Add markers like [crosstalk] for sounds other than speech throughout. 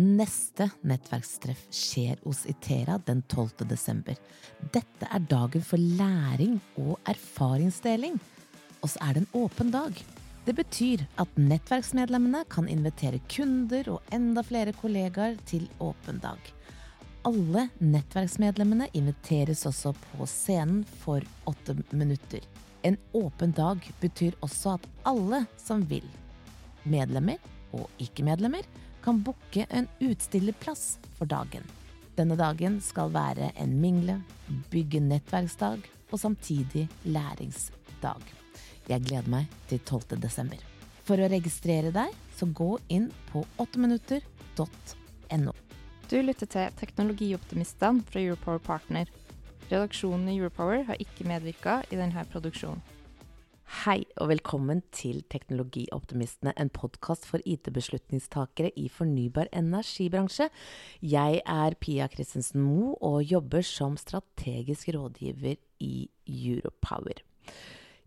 Neste nettverkstreff skjer hos Itera den 12. desember. Dette er dagen for læring og erfaringsdeling. Og så er det en åpen dag. Det betyr at nettverksmedlemmene kan invitere kunder og enda flere kollegaer til åpen dag. Alle nettverksmedlemmene inviteres også på scenen for åtte minutter. En åpen dag betyr også at alle som vil, medlemmer og ikke-medlemmer, kan booke en utstillerplass for dagen. Denne dagen skal være en mingle, bygge nettverksdag og samtidig læringsdag. Jeg gleder meg til 12. desember. For å registrere deg, så gå inn på 8minutter.no. Du lytter til Teknologioptimistene fra Europower Partner. Redaksjonen i Europower har ikke medvirka i denne produksjonen. Hei og velkommen til Teknologioptimistene, en podkast for IT-beslutningstakere i fornybar energibransje. Jeg er Pia Christensen Moe og jobber som strategisk rådgiver i Europower.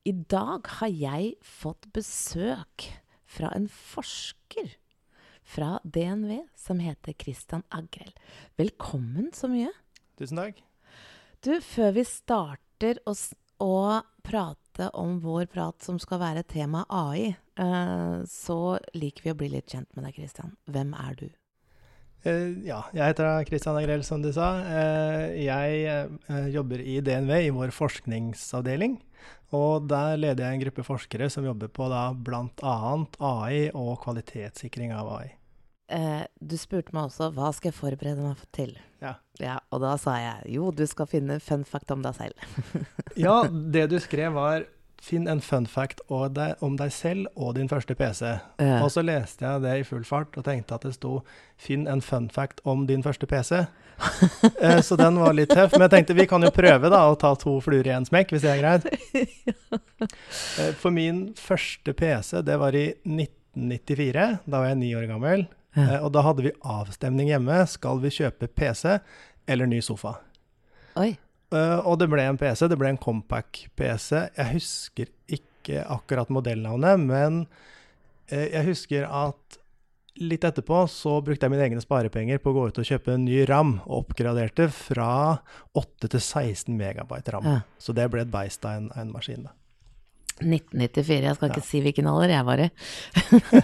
I dag har jeg fått besøk fra en forsker fra DNV som heter Christian Agrell. Velkommen så mye. Tusen takk. Du, før vi starter å, å prate om vår prat som skal være tema AI, eh, så liker vi å bli litt kjent med deg, Christian. Hvem er du? Eh, ja, jeg heter Kristian Agrell, som du sa. Eh, jeg jobber i DNV, i vår forskningsavdeling. Og der leder jeg en gruppe forskere som jobber på da bl.a. AI og kvalitetssikring av AI. Eh, du spurte meg også hva skal jeg forberede meg til. Ja. Ja, og da sa jeg jo, du skal finne fun fact om deg selv. [laughs] ja, det du skrev var Finn en fun fact om deg selv og din første PC. Ja. Og så leste jeg det i full fart og tenkte at det sto 'Finn en fun fact om din første PC'. [laughs] eh, så den var litt tøff. Men jeg tenkte vi kan jo prøve da å ta to fluer i én smekk, hvis det er greit. [laughs] eh, for min første PC, det var i 1994. Da var jeg ni år gammel. Ja. Eh, og da hadde vi avstemning hjemme. Skal vi kjøpe PC eller ny sofa? Oi. Uh, og det ble en PC. Det ble en Compact-PC. Jeg husker ikke akkurat modellnavnet, men uh, jeg husker at litt etterpå så brukte jeg mine egne sparepenger på å gå ut og kjøpe en ny RAM, og oppgraderte fra 8 til 16 megabyte RAM. Ja. Så det ble et beist av en, av en maskin. da. 1994. Jeg skal Ja. ikke si hvilken alder jeg var i.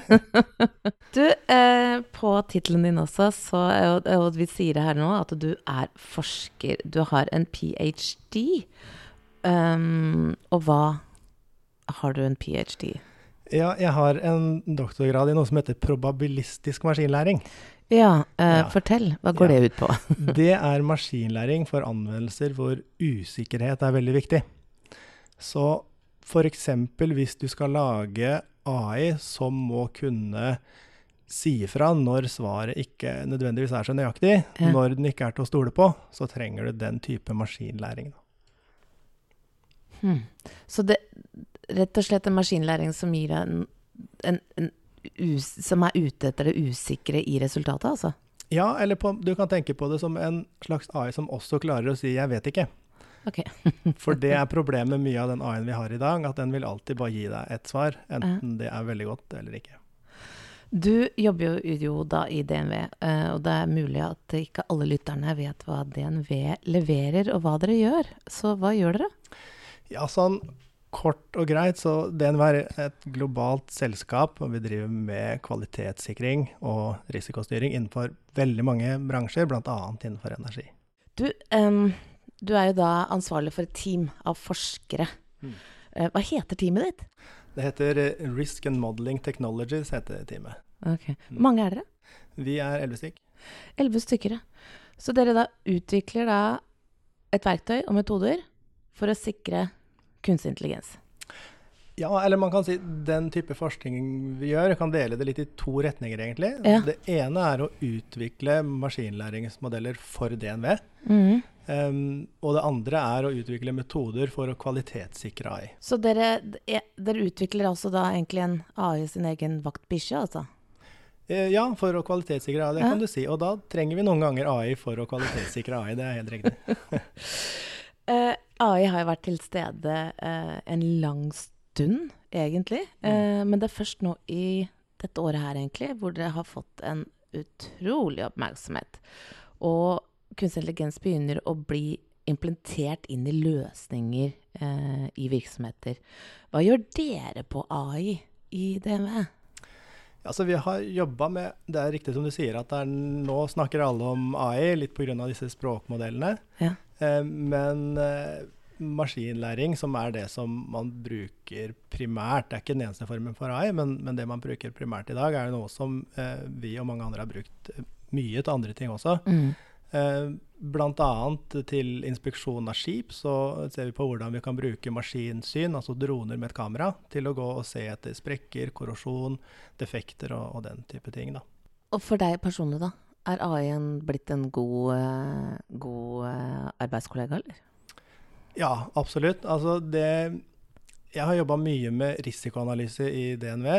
[laughs] du, eh, på tittelen din også, så og, og vi sier det her nå, at du er forsker. Du har en ph.d. Um, og hva har du en ph.d.? Ja, jeg har en doktorgrad i noe som heter probabilistisk maskinlæring. Ja, eh, Ja. fortell. Hva går Ja. det ut på? [laughs] Det er maskinlæring for anvendelser hvor usikkerhet er veldig viktig. Så f.eks. hvis du skal lage AI som må kunne si ifra når svaret ikke nødvendigvis er så nøyaktig, Ja. når den ikke er til å stole på, så trenger du den type maskinlæring. Hmm. Så det rett og slett en maskinlæring som gir deg en, en, en us, Som er ute etter det usikre i resultatet, altså? Ja, eller på, du kan tenke på det som en slags AI som også klarer å si 'jeg vet ikke'. Ok. [laughs] For det er problemet med mye av den AI-en vi har i dag, at den vil alltid bare gi deg ett svar, enten det er veldig godt eller ikke. Du jobber jo, jo da i DNV, eh, og det er mulig at ikke alle lytterne vet hva DNV leverer og hva dere gjør. Så hva gjør dere? Ja, sånn kort og greit, så DNV er et globalt selskap, og vi driver med kvalitetssikring og risikostyring innenfor veldig mange bransjer, bl.a. innenfor energi. Du, em, du er jo da ansvarlig for et team av forskere. Mm. Eh, hva heter teamet ditt? Det heter eh, Risk and Modeling Technologies, heter teamet. Ok. Hvor mange er dere? Vi er elleve stykk. Elleve stykker. ja. Så dere da utvikler da et verktøy og metoder for å sikre kunstig intelligens? Ja, eller man kan si den type forskning vi gjør, kan dele det litt i to retninger, egentlig. Ja. Det ene er å utvikle maskinlæringsmodeller for DNV. Mhm. Um, og det andre er å utvikle metoder for å kvalitetssikre AI. Så dere, dere utvikler altså da egentlig en AI sin egen vaktbikkje, altså? Eh, ja, for å kvalitetssikre AI, det ja. kan du si. Og da trenger vi noen ganger AI for å kvalitetssikre AI, det er helt riktig. [laughs] [laughs] uh, AI har jo vært til stede uh, en lang stund, egentlig. Uh, mm. Men det er først nå i dette året her, egentlig, hvor det har fått en utrolig oppmerksomhet. Og kunstig intelligens begynner å bli implementert inn i løsninger eh, i virksomheter. Hva gjør dere på AI i DNV? Altså, vi har jobba med Det er riktig som du sier, at er, nå snakker alle om AI, litt pga. disse språkmodellene. Ja. Eh, men eh, maskinlæring, som er det som man bruker primært, det er ikke den eneste formen for AI, men, men det man bruker primært i dag, er noe som eh, vi og mange andre har brukt mye til andre ting også. Mm. Eh, Bl.a. til inspeksjon av skip så ser vi på hvordan vi kan bruke maskinsyn, altså droner med et kamera, til å gå og se etter sprekker, korrosjon, defekter og, og den type ting. Da. Og for deg personlig, da? Er AI-en blitt en god, uh, god uh, arbeidskollega, eller? Ja, absolutt. Altså det Jeg har jobba mye med risikoanalyse i DNV.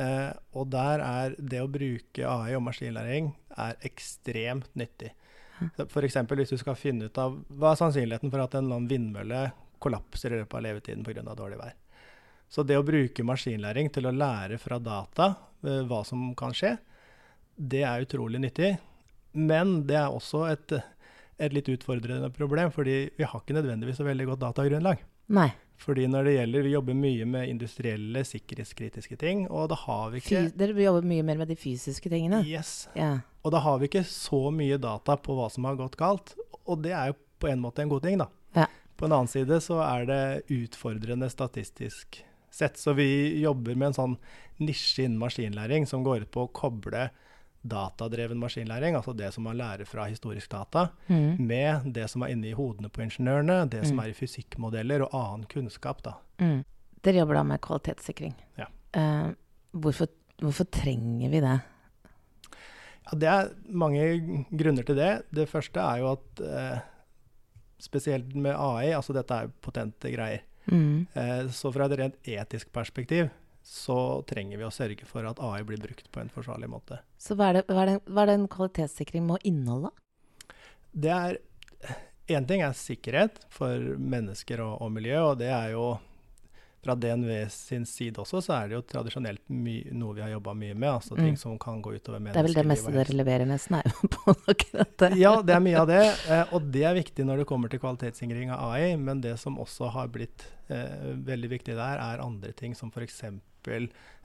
Eh, og der er det å bruke AI og maskinlæring er ekstremt nyttig. F.eks. hvis du skal finne ut av hva er sannsynligheten for at en vindmølle kollapser i løpet av levetiden pga. dårlig vær. Så det å bruke maskinlæring til å lære fra data uh, hva som kan skje, det er utrolig nyttig. Men det er også et, et litt utfordrende problem, fordi vi har ikke nødvendigvis så veldig godt datagrunnlag. Nei. Fordi når det gjelder, Vi jobber mye med industrielle, sikkerhetskritiske ting. og da har vi ikke... Dere jobber mye mer med de fysiske tingene? Yes. Yeah. Og da har vi ikke så mye data på hva som har gått galt. Og det er jo på en måte en god ting, da. Ja. På en annen side så er det utfordrende statistisk sett. Så vi jobber med en sånn nisje innen maskinlæring som går ut på å koble datadreven maskinlæring, altså det som man lærer fra historisk data, mm. med det som er inne i hodene på ingeniørene, det som mm. er i fysikkmodeller og annen kunnskap. Da. Mm. Dere jobber da med kvalitetssikring. Ja. Uh, hvorfor, hvorfor, trenger vi det? Ja, det er mange grunner til det. Det første er jo at uh, spesielt med AI, altså dette er potente greier. Uh, så fra et rent etisk perspektiv så trenger vi å sørge for at AI blir brukt på en forsvarlig måte. Så hva er det, hva er det, hva er det en kvalitetssikring må inneholde? Det er Én ting er sikkerhet for mennesker og, og, miljø, og det er jo fra DNV sin side også, så er det jo tradisjonelt noe vi har jobba mye med. altså mm. Ting som kan gå utover mennesker. Det er vel det meste dere leverer nesten, er på akkurat det. ja, det er mye av det. Eh, og det er viktig når det kommer til kvalitetssikring av AI. Men det som også har blitt eh, veldig viktig der, er andre ting som f.eks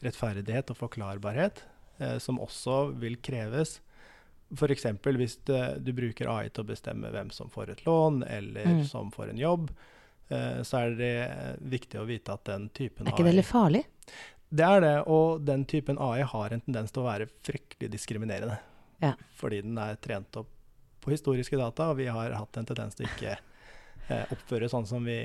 rettferdighet og forklarbarhet, eh, som også vil kreves. F.eks. hvis du, du bruker AI til å bestemme hvem som får et lån, eller mm. som får en jobb, eh, så er det viktig å vite at den typen AI Er ikke det litt farlig? Det er det, og den typen AI har en tendens til å være fryktelig diskriminerende. Ja. Fordi den er trent opp på historiske data, og vi har hatt en tendens til ikke eh, oppføre sånn som vi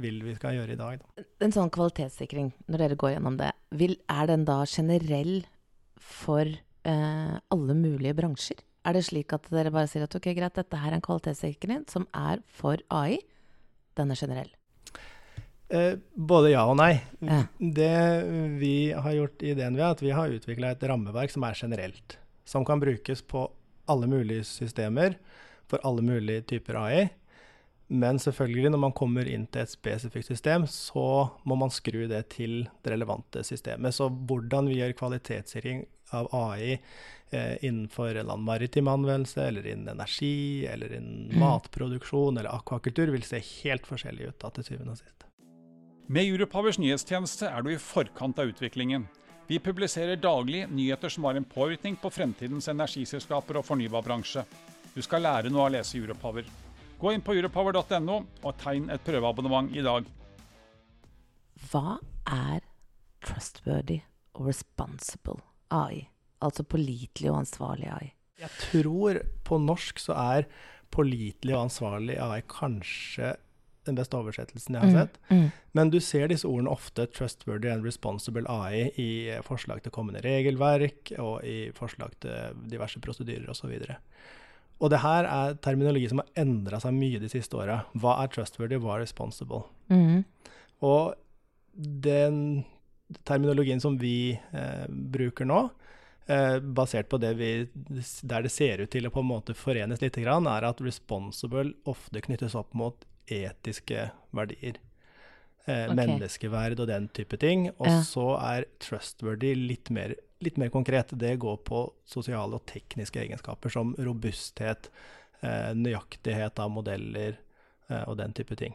vil vi skal gjøre i dag. Da. En sånn kvalitetssikring, når dere går gjennom det, vil, er den da generell for eh, alle mulige bransjer? Er det slik at dere bare sier at ok, greit, dette her er en kvalitetssikring som er for AI, den er generell? Eh, både ja og nei. Ja. Det vi har gjort i DNV, er at vi har utvikla et rammeverk som er generelt. Som kan brukes på alle mulige systemer for alle mulige typer AI. Men selvfølgelig, når man kommer inn til et spesifikt system, så må man skru det til det relevante systemet. Så hvordan vi gjør kvalitetssikring av AI eh, innenfor en maritim anvendelse, eller innen energi, eller innen mm. matproduksjon eller akvakultur, vil se helt forskjellig ut da, til syvende og sist. Med Europowers nyhetstjeneste er du i forkant av utviklingen. Vi publiserer daglig nyheter som har en påvirkning på fremtidens energiselskaper og fornybarbransje. Du skal lære noe av å lese Europower. Gå inn på europower.no og tegn et prøveabonnement i dag. Hva er trustworthy og responsible AI? Altså pålitelig og ansvarlig AI? Jeg tror på norsk så er pålitelig og ansvarlig AI kanskje den beste oversettelsen jeg har mm, sett. Mm, mm. Men du ser disse ordene ofte, 'trustworthy and responsible AI', i forslag til kommende regelverk og i forslag til diverse prosedyrer osv. Og, det her er terminologi som har endra seg mye de siste åra. Hva er trustworthy, hva er responsible? Mm. Og den terminologien som vi eh, bruker nå, eh, basert på det vi, der det ser ut til å på en måte forenes litt, er at responsible ofte knyttes opp mot etiske verdier. Eh, okay. Menneskeverd og den type ting. Og Ja. så er trustworthy litt mer, litt mer konkret. Det går på sosiale og tekniske egenskaper som robusthet, eh, nøyaktighet av modeller eh, og den type ting.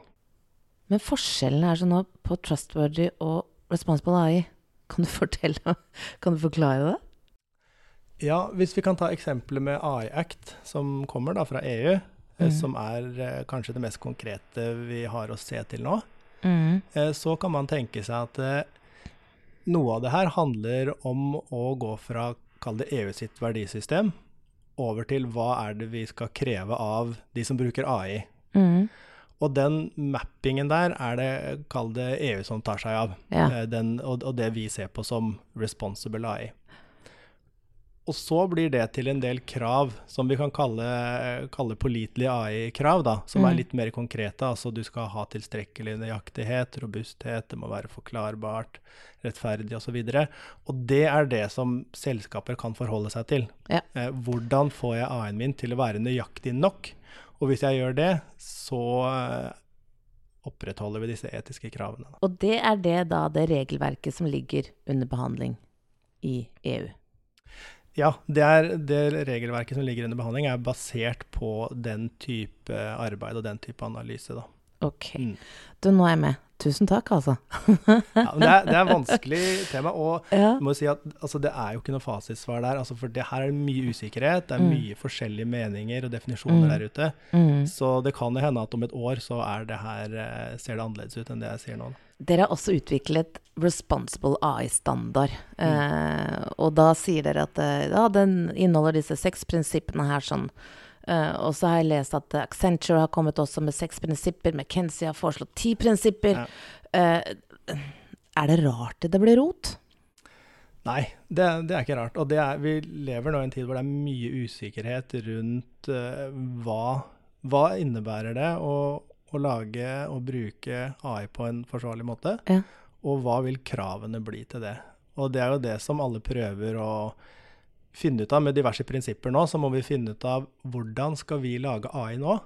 Men forskjellen er sånn nå på trustworthy og responsible AI. Kan du [laughs] fortelle, kan du forklare det? Ja, hvis vi kan ta eksempelet med AI Act, som kommer da fra EU, eh, Mhm. som er kanskje det mest konkrete vi har å se til nå, mm. eh, så kan man tenke seg at noe av det her handler om å gå fra, kall det EU sitt verdisystem, over til hva er det vi skal kreve av de som bruker AI. Mm. Og den mappingen der er det, kall det EU som tar seg av. Ja. Eh, Den, og, og det vi ser på som responsible AI. Og så blir det til en del krav som vi kan kalle, kalle pålitelige AI-krav, da, som Mm. er litt mer konkrete. Altså du skal ha tilstrekkelig nøyaktighet, robusthet, det må være forklarbart, rettferdig osv. Og, så og det er det som selskaper kan forholde seg til. Ja. Eh, hvordan får jeg AI-en min til å være nøyaktig nok? Og hvis jeg gjør det, så eh, opprettholder vi disse etiske kravene. Da. Og det er det da det regelverket som ligger under behandling i EU. Ja, det, er, det regelverket som ligger under behandling, er basert på den type arbeid og den type analyse. Da. Ok. Mm. Du, nå er jeg med. Tusen takk, altså. Ja, men det, er, det er et vanskelig tema. Og [laughs] Ja. må si at altså, det er jo ikke noe fasitsvar der. Altså, for det her er mye usikkerhet. Det er Mm. mye forskjellige meninger og definisjoner Mm. der ute. Mm. Så det kan jo hende at om et år så er det her, eh, ser det annerledes ut enn det jeg sier nå. da. Dere har også utviklet Responsible AI-standard. Eh, og da sier dere at eh, ja, den inneholder disse seks prinsippene her sånn. Eh, og så har jeg lest at Accenture har kommet også med seks prinsipper. McKenzie har foreslått ti prinsipper. Ja. Eh, er det rart det blir rot? Nei, det, det er ikke rart. Og det er, vi lever nå i en tid hvor det er mye usikkerhet rundt uh, hva, hva innebærer det å, å lage og bruke AI på en forsvarlig måte, Ja. og hva vil kravene bli til det. Og det er jo det som alle prøver å finne ut av med diverse prinsipper nå. Så må vi finne ut av hvordan skal vi lage AI nå,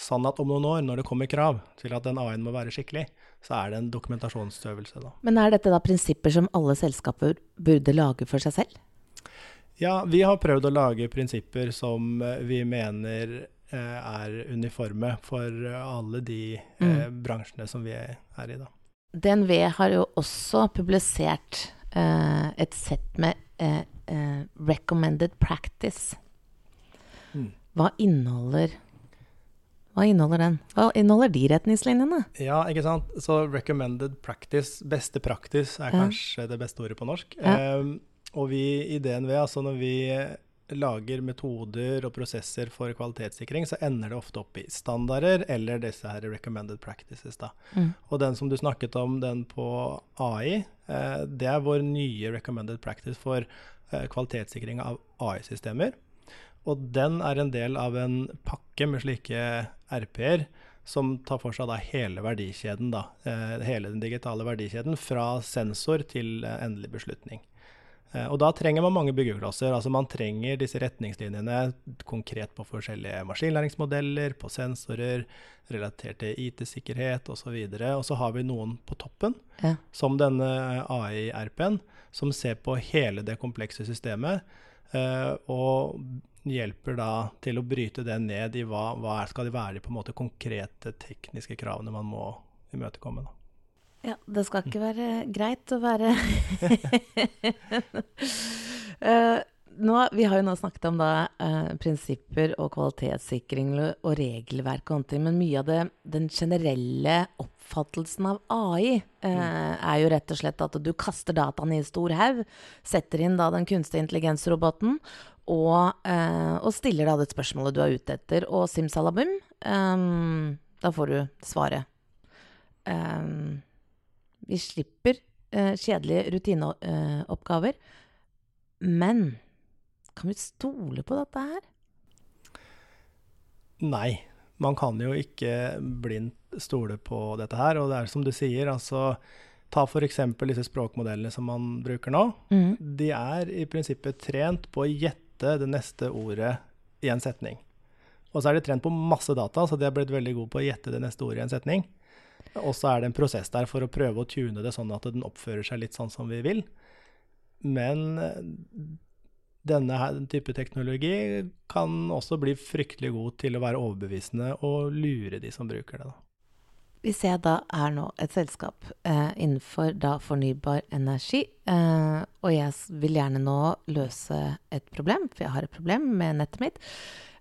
sånn at om noen år, når det kommer krav til at den AI-en må være skikkelig, så er det en dokumentasjonsøvelse da. Men er dette da prinsipper som alle selskaper burde lage for seg selv? Ja, vi har prøvd å lage prinsipper som vi mener er uniforme for eh, alle de eh, bransjene som vi er i, da. DNV har jo også publisert eh, et sett med eh, eh, recommended practice. Mm. Hva inneholder Hva inneholder den? Hva inneholder de retningslinjene? Ja, ikke sant. Så recommended practice, beste praktis, er Ja. kanskje det beste ordet på norsk. Ja. Um, og vi i DNV, altså når vi lager metoder og prosesser for kvalitetssikring, så ender det ofte opp i standarder eller disse her recommended practices. da. Mm. Og den som du snakket om, den på AI, eh, det er vår nye recommended practice for eh, kvalitetssikring av AI-systemer. Og den er en del av en pakke med slike RP-er som tar for seg da hele verdikjeden, da. Eh, hele den digitale verdikjeden fra sensor til eh, endelig beslutning. Eh, og da trenger man mange byggeklosser. Altså man trenger disse retningslinjene konkret på forskjellige maskinlæringsmodeller, på sensorer, relatert til IT-sikkerhet osv. Og så har vi noen på toppen, Ja. som denne AI-RP-en, som ser på hele det komplekse systemet. eh, og hjelper da til å bryte det ned i hva, hva skal det være de på en måte konkrete tekniske kravene man må imøtekomme. Da. Ja, det skal ikke være greit å være uh, [laughs] [laughs] nå, Vi har jo nå snakket om da, uh, prinsipper og kvalitetssikring og regelverk og annet, men mye av det, den generelle oppfattelsen av AI uh, er jo rett og slett at du kaster dataen i en stor haug, setter inn da den kunstige intelligensroboten, og, eh, og stiller da det spørsmålet du er ute etter, og simsalabim, um, da får du svaret. Eh, vi slipper eh, kjedelige rutineoppgaver. Men kan vi stole på dette her? Nei, man kan jo ikke blindt stole på dette her. Og det er som du sier, altså Ta f.eks. disse språkmodellene som man bruker nå. Mm. De er i prinsippet trent på å gjette det neste ordet i en setning. Og så er de trent på masse data, så de har blitt veldig gode på å gjette det neste ordet i en setning. Og så er det en prosess der for å prøve å tune det sånn at den oppfører seg litt sånn som vi vil. Men eh, denne her type teknologi kan også bli fryktelig god til å være overbevisende og lure de som bruker det. Da. Hvis jeg da er nå et selskap eh, innenfor da fornybar energi, eh, og jeg vil gjerne nå løse et problem, for jeg har et problem med nettet mitt,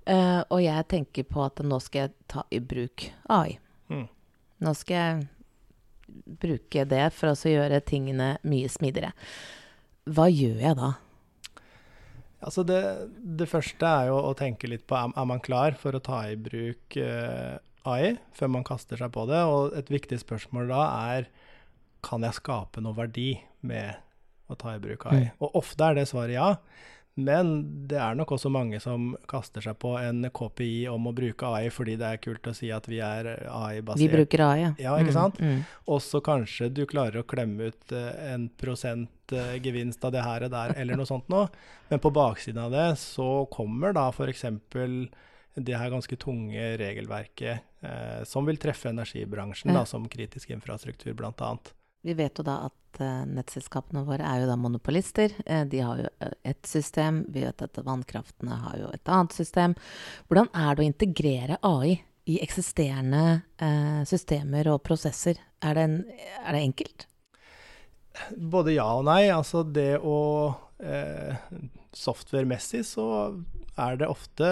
eh, og jeg tenker på at nå skal jeg ta i bruk AI. Mm. Nå skal jeg bruke det for å gjøre tingene mye smidigere. Hva gjør jeg da? Altså det, det første er jo å tenke litt på er, er man klar for å ta i bruk eh, AI før man kaster seg på det. Og et viktig spørsmål da er kan jeg skape noe verdi med å ta i bruk AI. Mm. Og ofte er det svaret ja. Men det er nok også mange som kaster seg på en KPI om å bruke AI fordi det er kult å si at vi er AI-basert. Vi bruker AI, ja. Ja, ikke sant? Mm, Og så kanskje du klarer å klemme ut eh, en prosent eh, gevinst av det her og der, eller noe sånt noe. Men på baksiden av det så kommer da f.eks. det her ganske tunge regelverket eh, som vil treffe energibransjen, da, som kritisk infrastruktur bl.a. Vi vet jo da at eh, nettselskapene våre er jo da monopolister. Eh, de har jo eh, ett system. Vi vet at vannkraftene har jo et annet system. Hvordan er det å integrere AI i eksisterende systemer og prosesser? Er det, en, er det enkelt? Både ja og nei. Altså det å Software-messig så er det ofte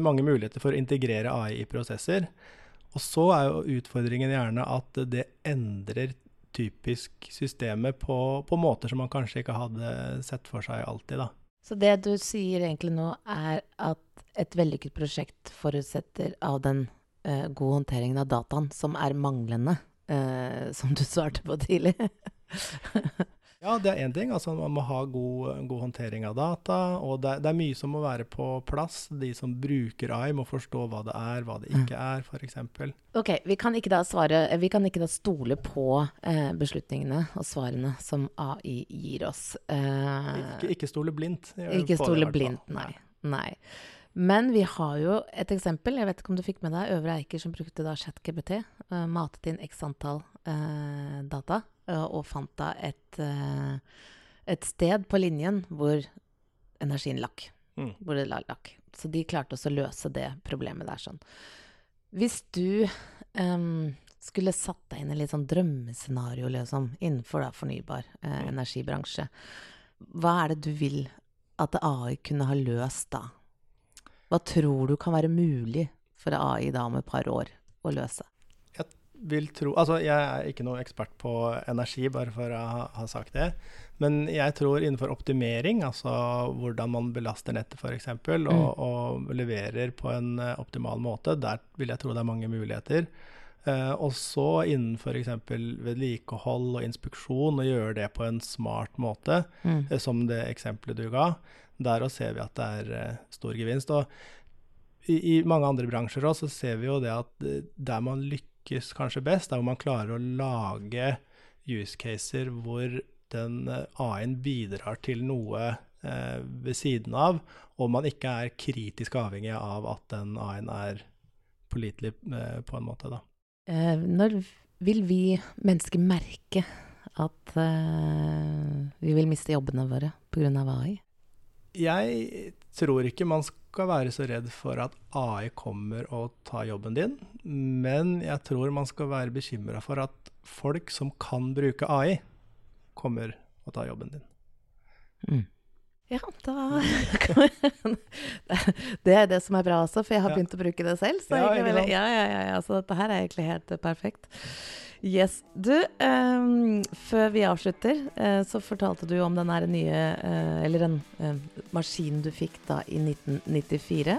mange muligheter for å integrere AI i prosesser. Og så er jo utfordringen gjerne at det endrer typisk systemet på, på måter som man kanskje ikke hadde sett for seg alltid, da. Så det du sier egentlig nå, er at et vellykket prosjekt forutsetter av den uh, gode håndteringen av dataen, som er manglende, uh, som du svarte på tidlig. [laughs] Ja, det er én ting. Altså man må ha god, god håndtering av data. Og det, er- det er mye som må være på plass. De som bruker AI, må forstå hva det er, hva det ikke er, f.eks. Ok, vi kan ikke da svare Vi kan ikke da stole på eh, beslutningene og svarene som AI gir oss. Eh, Ikke, ikke stole blindt. Ikke stole blindt, nei. nei. Men vi har jo et eksempel. Jeg vet ikke om du fikk med deg Øvre Eiker som brukte da ChatGPT. Uh, matet inn x antall uh, data uh, og fant da et, et sted på linjen hvor energien lakk. Mm. Hvor det lakk. Så de klarte også å løse det problemet der sånn. Hvis du um, skulle satt deg inn i litt sånn drømmescenario liksom, innenfor da fornybar Mm. energibransje, hva er det du vil at AI kunne ha løst da? Hva tror du kan være mulig for AI da om et par år å løse? vil tro Altså, jeg er ikke noe ekspert på energi, bare for å ha, ha sagt det. Men jeg tror innenfor optimering, altså hvordan man belaster nettet f.eks., og, Mm. og leverer på en eh, optimal måte, der vil jeg tro det er mange muligheter. Uh, og så innen f.eks. vedlikehold og inspeksjon, og gjøre det på en smart måte, Mm. eh, som det eksempelet du ga. Der òg ser vi at det er eh, stor gevinst. Og i, i mange andre bransjer også, så ser vi jo det at eh, der man lykkes kanskje best, der hvor man klarer å lage use caser hvor den eh, AI-en bidrar til noe eh, ved siden av, og man ikke er kritisk avhengig av at den AI-en er pålitelig eh, på en måte, da. Eh, når vil vi mennesker merke at vi vil miste jobbene våre pga. AI? Jeg tror ikke man skal være så redd for at AI kommer og tar jobben din, men jeg tror man skal være bekymra for at folk som kan bruke AI, kommer og tar jobben din. Mm. Ja, da [laughs] Det er det som er bra også, for jeg har Ja. begynt å bruke det selv. Så, Ja, ikke ja, ja, ja, ja, så dette her er egentlig helt perfekt. Yes. Du, um, før vi avslutter, uh, så fortalte du om den nye uh, Eller den uh, maskinen du fikk da i 1994.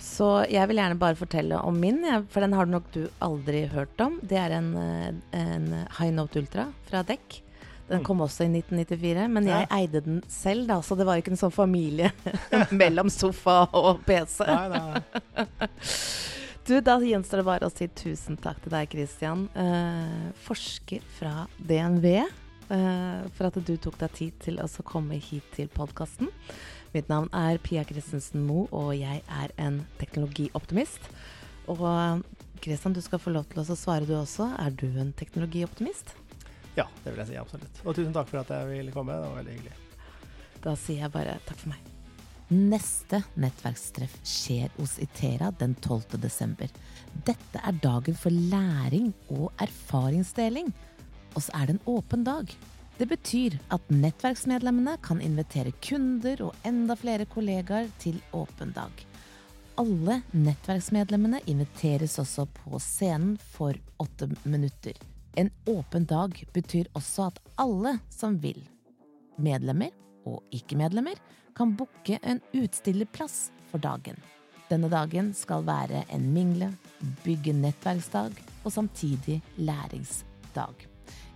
Så jeg vil gjerne bare fortelle om min, for den har du nok du aldri hørt om. Det er en, en High Note Ultra fra Dekk. Den kom også i 1994, men Ja. jeg eide den selv, da, så det var ikke en sånn familie [laughs] mellom sofa og PC. Nei, nei. [laughs] Du, da gjenstår det bare å si tusen takk til deg, Christian, eh, forsker fra DNV, eh, for at du tok deg tid til å komme hit til podkasten. Mitt navn er Pia Christensen Moe, og jeg er en teknologioptimist. Og Christian, du skal få lov til å svare du også. Er du en teknologioptimist? Ja, det vil jeg si absolutt. Og tusen takk for at jeg ville komme. Det var veldig hyggelig. Da sier jeg bare takk for meg. Neste nettverkstreff skjer hos Itera den 12. desember. Dette er dagen for læring og erfaringsdeling. Og så er det en åpen dag. Det betyr at nettverksmedlemmene kan invitere kunder og enda flere kollegaer til åpen dag. Alle nettverksmedlemmene inviteres også på scenen for åtte minutter. En åpen dag betyr også at alle som vil, medlemmer og ikke-medlemmer, kan booke en utstillerplass for dagen. Denne dagen skal være en mingle, bygge nettverksdag og samtidig læringsdag.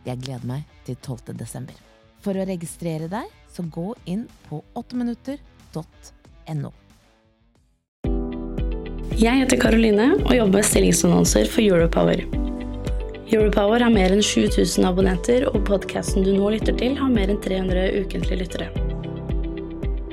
Jeg gleder meg til 12. desember. For å registrere deg, så gå inn på 8minutter.no. Jeg heter Karoline og jobber med stillingsannonser for Europower. Europower har mer enn 7000 abonnenter, og podkasten du nå lytter til, har mer enn 300 ukentlige lyttere.